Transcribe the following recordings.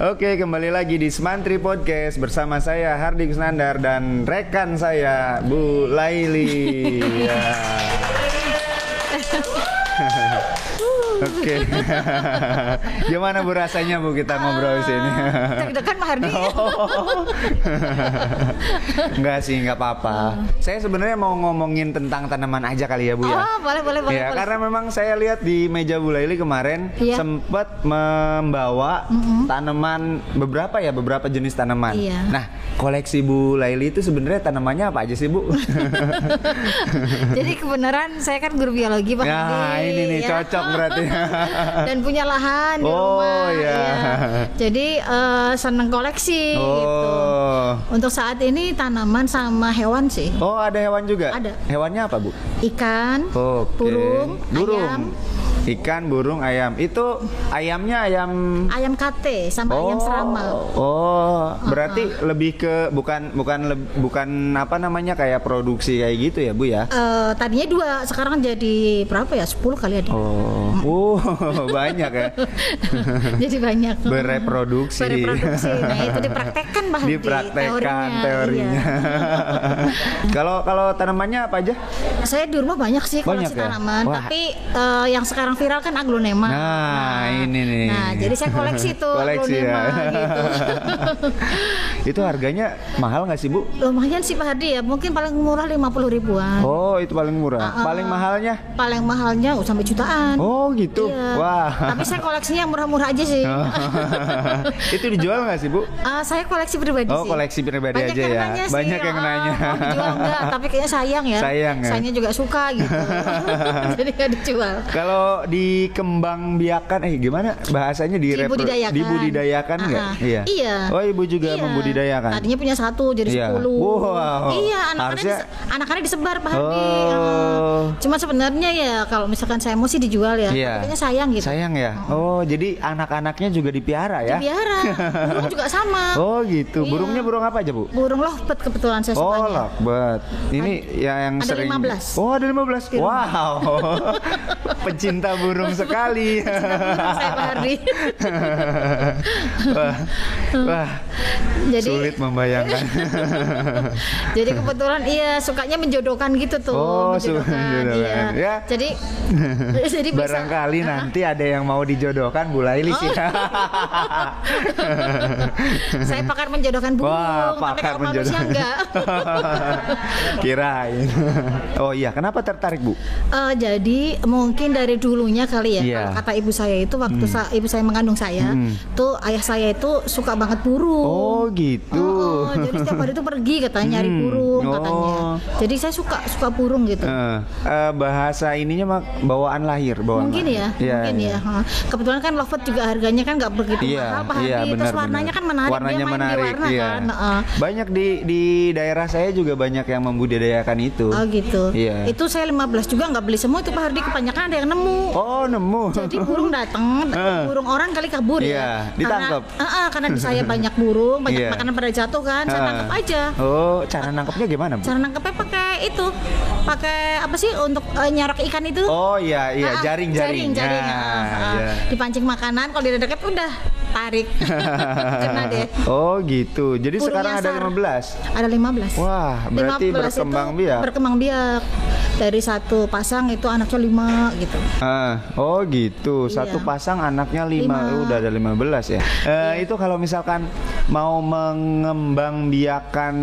Oke, kembali lagi di Smantri Podcast bersama saya Hardik Kusnandar dan rekan saya Bu Laili. Ya. Oke. Gimana Bu rasanya Bu kita ngobrol di sini? Deg-degan Pak Hardi. Enggak sih, enggak apa-apa. Saya sebenarnya mau ngomongin tentang tanaman aja kali ya Bu ya. Oh, boleh boleh boleh. ya, boleh. karena memang saya lihat di meja Bu Laili kemarin Iya. sempat membawa tanaman beberapa ya, beberapa jenis tanaman. Iya. Nah, koleksi Bu Laili itu sebenarnya tanamannya apa aja sih, Bu? Jadi kebenaran saya kan guru biologi Pak Nah, ini nih ya. cocok berarti. Dan punya lahan di Oh, rumah. iya. ya. Jadi eh, seneng koleksi gitu. oh. Untuk saat ini tanaman sama hewan sih. Oh, ada hewan juga? Ada. Hewannya apa, Bu? Ikan, Oke. burung, burung. ayam, Ikan, burung, ayam. Itu ayamnya ayam ayam kate sama ayam serama. Oh, berarti lebih ke bukan bukan leb- bukan apa namanya kayak produksi kayak gitu ya, Bu ya? Eh, tadinya dua, sekarang jadi berapa ya? 10 kali ada. Oh, uh, banyak ya. jadi banyak. Bereproduksi. Bereproduksi. Nah, itu dipraktekkan Hardi, Dipraktekkan teorinya. teorinya. Iya. Kalau kalau tanamannya apa aja? Saya di rumah banyak sih Banyak koleksi ya? tanaman, Wah. tapi eh, yang sekarang viral kan aglonema. Nah, ini nih. Nah, jadi saya koleksi tuh Koleksi ya. aglonema gitu. Itu harganya mahal nggak sih, Bu? Lumayan sih Pak Hardi ya, mungkin paling murah 50 ribuan. Oh, itu paling murah. Ah, ah. Paling mahalnya? Paling mahalnya oh, sampai jutaan. Oh, gitu. Iya. Wah. Tapi saya koleksinya yang murah-murah aja sih. itu dijual nggak sih, Bu? Ah, saya koleksi pribadi Oh, sih. koleksi pribadi Banyak aja yang ya. nanya sih, Banyak yang nanya. Mau dijual enggak? Tapi kayaknya sayang ya. Sayang ya? Sayangnya juga suka gitu. Jadi nggak dijual. Kalau dikembang biakan, eh gimana bahasanya di Dibudidayakan. Dibudidayakan nggak? Iya. Iya. Oh, ibu juga Iya. Membudidayakan. Tadinya punya satu jadi Iya. sepuluh. Wow. Iya, anak-anaknya anak-anaknya disebar Pak Hardi. Oh. Ah. Cuma sebenarnya ya kalau misalkan saya mau sih dijual ya. Iya. Kayaknya sayang gitu. Sayang ya. Oh, jadi anak-anaknya juga dipiara ya? Biara. Burung juga sama. Oh, gitu. Iya. Burungnya burung apa aja, Bu? Burung lovebird kebetulan saya Oh, sukanya. lovebird. Ini ya yang ada sering 15. Oh, ada 15. Di rumah. Wow. Pecinta burung sekali. Burung saya Pak Hardi. wah. Wah. Jadi Sulit membayangkan. jadi kebetulan iya sukanya menjodohkan gitu tuh. Oh, menjodohkan, menjodohkan. Iya. Ya. Jadi jadi bisa Barangkali nanti ada yang mau dijodohkan Bu Laili sih. saya pakar menjodohkan burung, Wah, pakar menjodohkan. enggak. Kirain. Oh iya, kenapa tertarik Bu? Eh, jadi mungkin dari dulunya kali ya Iya. kalau kata ibu saya itu waktu sa- ibu saya mengandung saya Hmm. tuh ayah saya itu suka banget burung Oh gitu. Oh, oh, jadi setiap hari itu pergi katanya nyari Hmm. burung Oh. katanya jadi saya suka suka burung gitu Eh, eh, bahasa ininya mah bawaan lahir, bawaan mungkin lahir. ya, Iya, mungkin iya. ya. Ha. Kebetulan kan lovebird juga harganya kan nggak begitu Iya, mahal iya, Hadi. benar, Terus warnanya benar. kan menarik, Warnanya dia main menarik, di warna iya. kan. Heeh. Banyak di di daerah saya juga banyak yang membudidayakan itu. Oh gitu. Iya. Itu saya 15 juga nggak beli semua itu Pak Hardi kebanyakan ada yang nemu. Oh nemu. Jadi burung datang, Eh. burung orang kali kabur Iya, ya. ditangkap. Karena, eh, eh, karena di saya banyak burung, banyak Iya. makanan pada jatuh kan, saya Ah. tangkap aja. Oh, cara nangkepnya gimana, Bu? Cara nangkepnya pakai itu, pakai apa sih untuk eh, nyorok ikan itu? Oh iya iya, Ah, jaring-jaring. jaring, jaring. Nah, Ah, ah. iya. Dipancing makanan, kalau dia deket udah tarik. Kena deh. Oh gitu. Jadi Burung sekarang ada nyasar. 15. Ada 15. Wah, berarti 15 berkembang biak. Berkembang biak. Dari satu pasang itu anaknya 5 gitu. Ah, oh gitu. Satu Iya. pasang anaknya 5. Lima. Iya. udah ada 15 ya. Eh, itu kalau misalkan mau mengembang biakan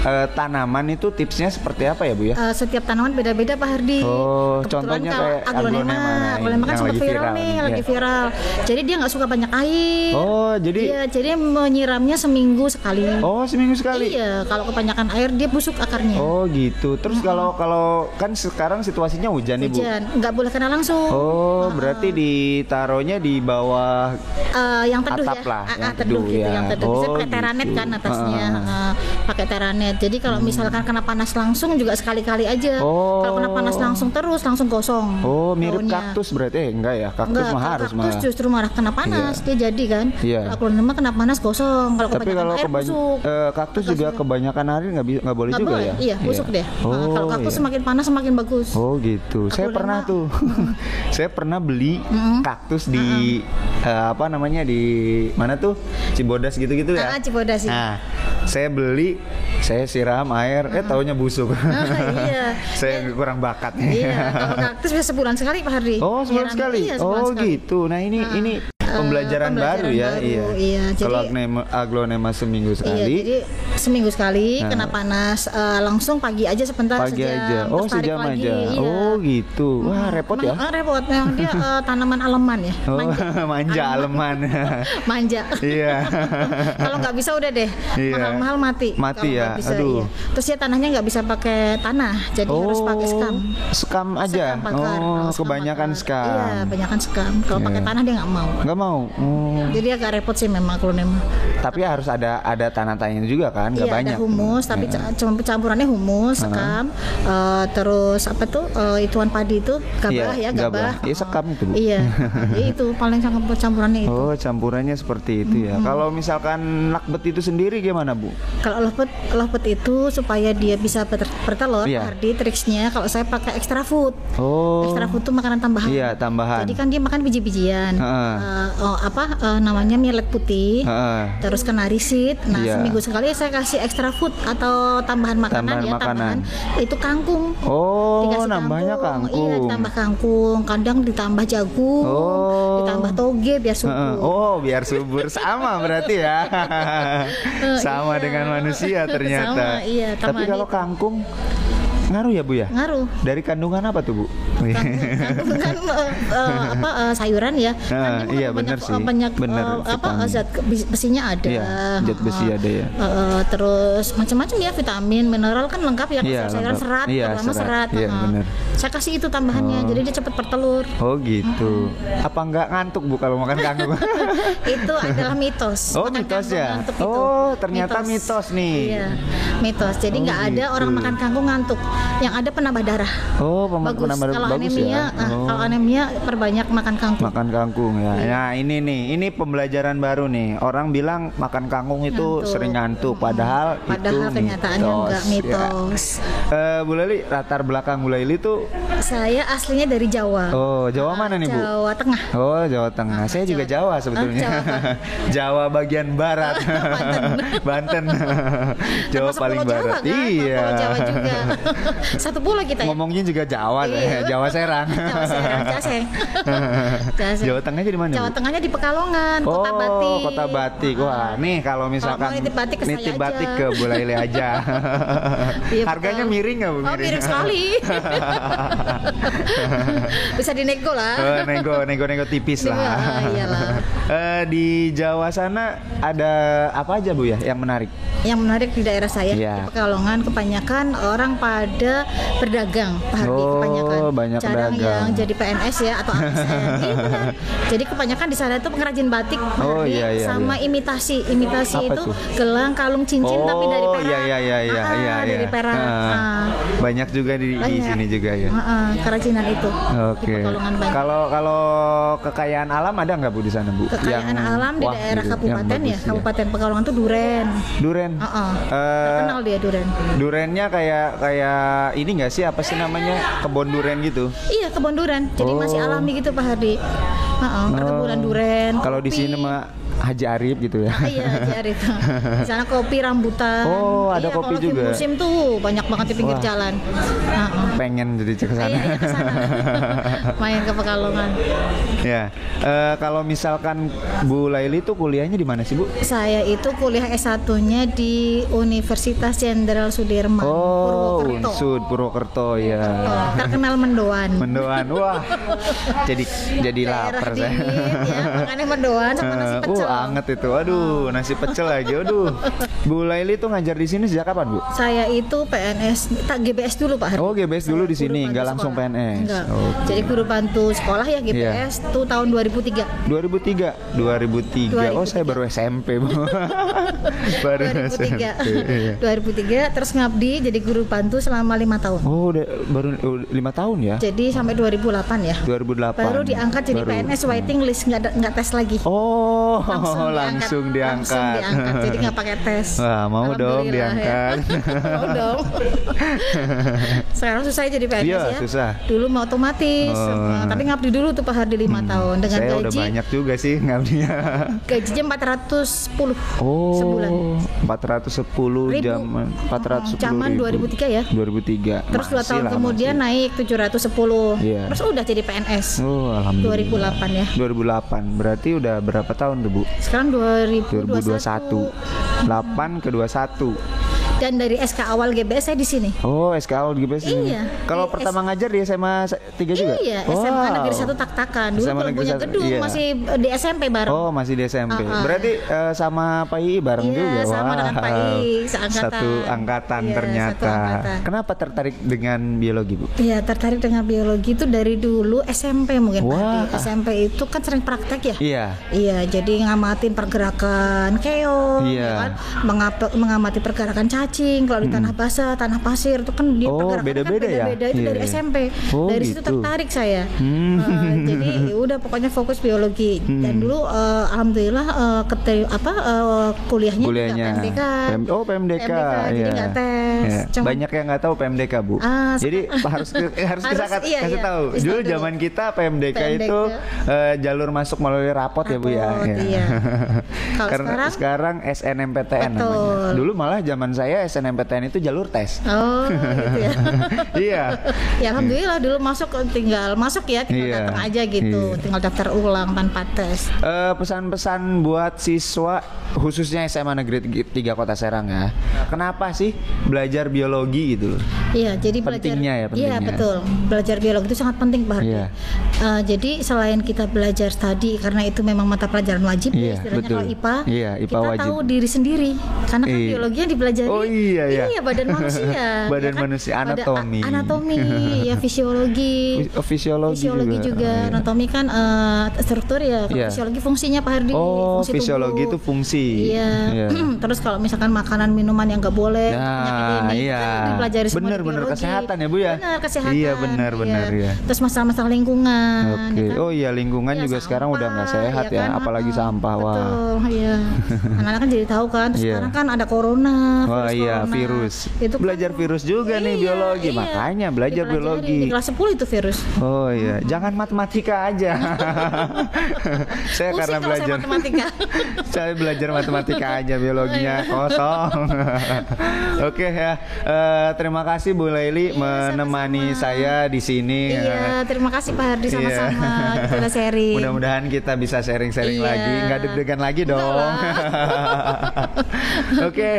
eh, tanaman itu tipsnya seperti apa ya, Bu ya? Eh, setiap tanaman beda-beda Pak Hardi. Oh, Kebetulan contohnya kayak aglonema, aglonema, aglonema kan sempat viral, viral nih, nih, lagi ya. viral. Jadi dia nggak suka banyak air. Oh, jadi Iya, jadi menyiramnya seminggu sekali. Oh, seminggu sekali. Iya, kalau kebanyakan air dia busuk akarnya. Oh, gitu. Terus kalau kalau kan sekarang situasinya hujan nih, Bu. Hujan, nggak boleh kena langsung. Oh, berarti ditaruhnya di bawah Eh, yang teduh Atap ya, lah, Ah, yang ah, teduh, teduh gitu, ya. yang teduh. Bisa Oh, pakai teranet gitu. kan atasnya, Ah, ah, Ah, pakai teranet. Jadi kalau misalkan kena panas langsung juga sekali-kali aja. Oh. Kalau kena panas langsung terus langsung gosong. Oh, mirip daunnya. kaktus berarti eh, enggak ya? Kaktus Enggak, mah harus kaktus mah. justru marah kena panas, dia jadi kan. Iya. Kalau aglonema kena panas gosong, kalau Tapi kalau air kebanyakan busuk. kaktus juga kebanyakan hari nggak nggak boleh Nggak juga boleh, ya? Iya, busuk deh. Oh, Nah, kalau kaktus iya. semakin panas semakin bagus. Oh gitu. Saya pernah tuh. saya pernah beli kaktus di eh, apa namanya di mana tuh Cibodas gitu-gitu ya. Ah, Cibodas sih. Nah, saya beli, saya siram air, eh taunya busuk. iya. saya kurang bakat nih. Iya, kalau kaktus bisa sebulan sekali Pak Hardi. Oh sebulan Nyiram- sekali. Iya, sebulan oh sekali. gitu. Nah ini Ah, ini eh, pembelajaran, baru ya. baru, Iya. iya. Jadi- Kalau aglonema, aglonema seminggu Iya, sekali. jadi seminggu sekali Ah. kena panas eh, langsung pagi aja sebentar pagi sejam, aja. Oh sejam lagi, aja. iya. Oh gitu. Wah repot ya. Eh, repot. Dia eh, tanaman aleman ya. Oh Manja. manja aleman. Manja. Iya. Kalau nggak bisa udah deh. Iya. Mahal-mahal mati. Mati ya? bisa, Aduh. iya. Terus ya tanahnya nggak bisa pakai tanah, jadi harus pakai skam. Skam aja. Skam bakar. oh, skam kebanyakan bakar. skam. Iya, kebanyakan skam. Kalau Iya. pakai tanah dia nggak mau. Nggak mau. Oh. Jadi agak repot sih memang aglonema. Tapi harus ada ada tanah-tanahnya juga kan? Nggak Iya banyak. ada humus, tapi Iya. ca- cuma campurannya humus, sekam, eh, terus apa tuh eh, ituan padi itu gabah Iya, ya gabah. gabah. Iya, sekam itu, Bu. Iya, ya itu paling sangat campurannya itu. Oh, campurannya seperti itu ya. Kalau misalkan lakbet itu sendiri gimana, Bu? Kalau lovebird, lovebird itu supaya dia bisa ber- bertelur. Pak Hardi, triksnya kalau saya pakai extra food. Oh. Extra food itu makanan tambahan. Iya, tambahan. Jadi kan dia makan biji-bijian. Heeh. Eh, oh, apa eh, namanya millet putih. Heeh. Terus kenari seed. Nah, Iya. seminggu sekali saya kasih extra food atau tambahan makanan Tambahan ya, makanan. tambahan itu kangkung. Oh, Dikasih nambahnya Iya, kangkung. ditambah kangkung, kadang ditambah jagung, Oh. ditambah toge biar subur. Oh, biar subur sama berarti ya. sama iya. dengan manusia ternyata. Sama, iya, Tapi kalau kangkung ngaruh ya, Bu ya? Ngaruh. Dari kandungan apa tuh, Bu? Kangkung kan eh, eh, apa eh, sayuran ya. Nah, iya, eh, sih. Banyak Bener, eh, apa vitamin. zat besinya ada. Iya, zat besi Heeh. ada ya. Eh, terus macam-macam ya vitamin, mineral kan lengkap ya. Iya, sayuran lengkap. serat, Iya, terutama serat. serat. Iya, heeh. bener. Saya kasih itu tambahannya, Oh. jadi dia cepat bertelur. Oh gitu. Apa nggak ngantuk bu kalau makan kangkung? itu adalah mitos. Oh, Makan mitos ya? Oh, ternyata mitos nih. Iya, mitos. Jadi Oh, nggak ada gitu. orang makan kangkung ngantuk. Yang ada penambah darah. Oh, pem- bagus. penambah Kalau bagus anemia, ya. ah, Oh. kalau anemia perbanyak makan kangkung. Makan kangkung ya. Iya. Nah ini nih, ini pembelajaran baru nih. Orang bilang makan kangkung itu Ngantuk. sering ngantuk, padahal, Padahal itu kenyataannya mitos, enggak ya. mitos. Eh, Bu Leli, latar belakang Bu Leli itu, Saya aslinya dari Jawa. oh Jawa mana nih Bu? Jawa Tengah. Oh Jawa Tengah. Saya juga Jawa Jawa sebetulnya. Ah, Jawa Jawa bagian barat. Banten. Banten. Jawa Termasuk paling barat. Jawa, kan? Iya. Jawa juga. Satu pulau kita ya. Ngomongnya juga Jawa deh, Iya. Jawa Serang. Jawa Serang, Jaseng. Jaseng. Jawa Tengah jadi mana? Jawa? Tengahnya di Pekalongan, Oh, Kota Batik. Kota Batik. Wah, nih kalau misalkan nitip batik ke saya nitip aja. batik ke Bu Laili aja. Iya, Harganya betul. miring nggak Bu? Oh, miring sekali. Bisa dinego lah. Oh, nego, nego, nego tipis Nego, lah. ah, iyalah. Eh, di Jawa sana ada apa aja Bu ya yang menarik? Yang menarik di daerah saya Iya. di Pekalongan kebanyakan orang pada berdagang, Pak Hardi Oh, kebanyakan. banyak Jarang pedagang. yang jadi PNS ya atau ASN. Iya, benar. Jadi kebanyakan di sana itu pengrajin batik, Pak Oh, Hardi, iya, iya, sama iya. imitasi. Imitasi Apa itu tuh? gelang kalung cincin tapi dari Oh, perak. iya iya iya iya Ah, iya. dari iya. perak. Ah, Ah. Banyak juga di, di Banyak. sini juga ya. Ah, ah, kerajinan itu di Oke. Banyak. Kalau kalau kekayaan alam ada nggak bu di sana bu? Kekayaan Yang- alam di wah, daerah gitu, kabupaten ya, bagus, Kabupaten Pekalongan tuh duren. Duren. Ah, ah. Eh, Terkenal dia duren. durennya kayak kayak ini nggak sih apa sih namanya kebun duren gitu? Iya kebun duren, jadi masih Oh. alami gitu Pak Hardi. Heeh, perkebunan duren. Kalau di sini mah Haji Arif gitu ya. Ah, iya, Haji Arif. Di sana kopi rambutan. Oh, ada Iya, kopi kalau juga. Musim tuh banyak banget di pinggir Wah. jalan. Heeh. Pengen jadi ke sana. Iya, iya. Main ke Pekalongan. ya. Eh, kalau misalkan Bu Laili tuh kuliahnya di mana sih Bu? Saya itu kuliah S1-nya di Universitas Jenderal Sudirman, Oh, Purwokerto. Unsud Purwokerto ya. Oh, terkenal mendoan. Mendoan. Wah. jadi jadi Daerah lapar saya. ya, makanya mendoan sama nasi Eh, pecel. Uh, anget itu. Aduh, nasi pecel lagi. Aduh. Bu Laili tuh ngajar di sini sejak kapan, Bu? Saya itu PNS, tak GBS dulu Pak Hardi. Oh, GBS dulu di sini, nggak langsung sekolah. PNS. Enggak. Oke. Iya. Jadi guru bantu sekolah ya GBS tuh tahun 2003. 2003. 2003. Oh, saya 2003. baru SMP, Bu. baru 2003. SMP. Iya. 2003 terus ngabdi jadi guru bantu selama lima tahun. Oh, udah baru uh, lima tahun ya? Jadi sampai 2008 ya. 2008. Baru diangkat jadi Baru. PNS waiting list nggak nggak tes lagi. Oh. Oh, langsung diangkat. Langsung diangkat. Jadi nggak pakai tes. Wah, mau dong ya. diangkat. mau dong. Sekarang susah jadi PNS Iya, ya. susah. Dulu mau otomatis. Oh. Hmm. Tapi ngabdi dulu tuh Pak Hardi lima tahun dengan Saya udah gaji banyak juga sih ngabdinya. gajinya 410 Oh, sebulan. 410 Ribu. jam 410 Zaman ribu. 2003 ya. 2003. Terus dua Masih tahun lah, kemudian masih. naik 710. Iya. Terus udah jadi PNS. Oh, alhamdulillah. 2008 ya. 2008. Berarti udah berapa tahun tuh, Bu? Sekarang 2021. 2021. 8 ke 21. Dan dari SK awal GBS saya di sini. Oh, SKL gitu sih. Iya. Kalau Di pertama ngajar di SMA 3 juga? Iya, SMA Wow. Negeri 1 Tak-Takan. Dulu SMA belum punya gedung, iya. masih di SMP bareng. Oh, masih di SMP. Uh-uh. Berarti eh, sama Pak I bareng Iya, juga. sama dengan Pak I, seangkatan. Satu angkatan Iya, ternyata. satu angkatan. Kenapa tertarik dengan biologi, Bu? Iya, tertarik dengan biologi itu dari dulu SMP mungkin Wah. Adi. SMP itu kan sering praktek ya. Iya. Iya, jadi ngamatin pergerakan keong, Iya. ya kan? Mengapa- mengamati pergerakan cacing. Kalau di tanah basah, tanah pasir itu kan dia Oh, pergerakannya beda-beda kan ya? beda-beda itu Iya, dari iya. SMP. Oh, dari situ gitu. tertarik saya. Hmm. Eh, jadi ya udah pokoknya fokus biologi. Dan dulu eh, alhamdulillah eh, keteri- apa eh, kuliahnya, Kuliahnya. PMDK. PM oh, PMDK. jadi iya. nggak tes. Cuma- Banyak yang nggak tahu PMDK, Bu. Ah, jadi harus ke- eh, harus, Harus, kita iya, kasih iya. tahu. Dulu zaman kita PMDK, PMDK. itu eh, jalur masuk melalui rapot, ya, Bu ya. Iya. iya. Kalau sekarang? sekarang SNMPTN Betul. namanya. Dulu malah zaman saya SNMPTN itu jalur tes. Oh, gitu ya. iya. ya alhamdulillah dulu masuk tinggal masuk ya, tinggal Iya. datang aja gitu, Iya. tinggal daftar ulang tanpa tes. Eh, pesan-pesan buat siswa khususnya SMA Negeri 3 Kota Serang ya. Kenapa sih belajar biologi gitu? Iya, jadi belajar Pentingnya ya, Iya, pentingnya. betul. Belajar biologi itu sangat penting, Pak Hardi. Iya. Eh, jadi selain kita belajar tadi karena itu memang mata pelajaran wajib Iya, ya istilahnya betul. kalau IPA. Iya, IPA kita wajib. tahu diri sendiri. Karena kan Iya. biologinya dipelajari. Oh, iya, iya. badan manusia. Badan ya kan? manusia, Pada a- anatomi. anatomi, ya fisiologi. Fis- oh, fisiologi Fisiologi juga. juga, Oh, iya. anatomi kan eh, struktur ya. Iya. Fisiologi fungsinya Pak Hardi. Oh, fungsi fisiologi tubuh. itu fungsi. Iya. Iya. Terus kalau misalkan makanan minuman yang nggak boleh, Nah, ini iya. kan dipelajari semua Bener, bener. biologi. Kesehatan ya, Bu, ya? Bener kesehatan. Iya, bener, bener, iya. Terus masalah-masalah lingkungan. Oke. ya kan? Oh iya, lingkungan Iya, juga sekarang udah nggak sampah, sehat ya, kan? apalagi Ah, sampah. Wah. Betul, iya. Anak-anak kan jadi tahu kan. Terus Iya. sekarang kan ada corona. Wah virus iya, corona. virus. Itu kan- belajar virus juga nih Iya, biologi, iya. makanya belajar Dipelajari. biologi. Di kelas 10 itu virus. Oh iya, jangan matematika aja. saya Pusing karena saya belajar matematika. saya belajar matematika aja, biologinya kosong. Oke ya, eh, terima kasih Bu Laili Iya, menemani sama-sama. saya di sini. Iya, terima kasih Pak Hardi Iya. sama-sama. Kita udah sharing. Mudah-mudahan kita bisa sharing-sharing Iya. lagi, nggak deg-degan lagi dong. Oke,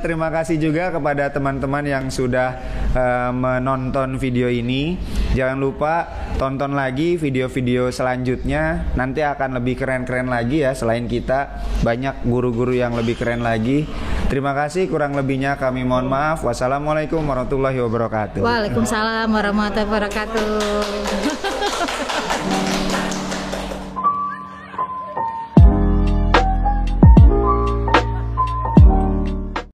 terima kasih juga kepada teman-teman yang sudah eh, menonton video ini. Jangan lupa tonton lagi video-video selanjutnya. Nanti akan lebih keren-keren lagi ya. Selain kita, banyak guru-guru yang lebih keren lagi. Terima kasih. Kurang lebihnya kami mohon maaf. Wassalamualaikum warahmatullahi wabarakatuh. Waalaikumsalam warahmatullahi wabarakatuh.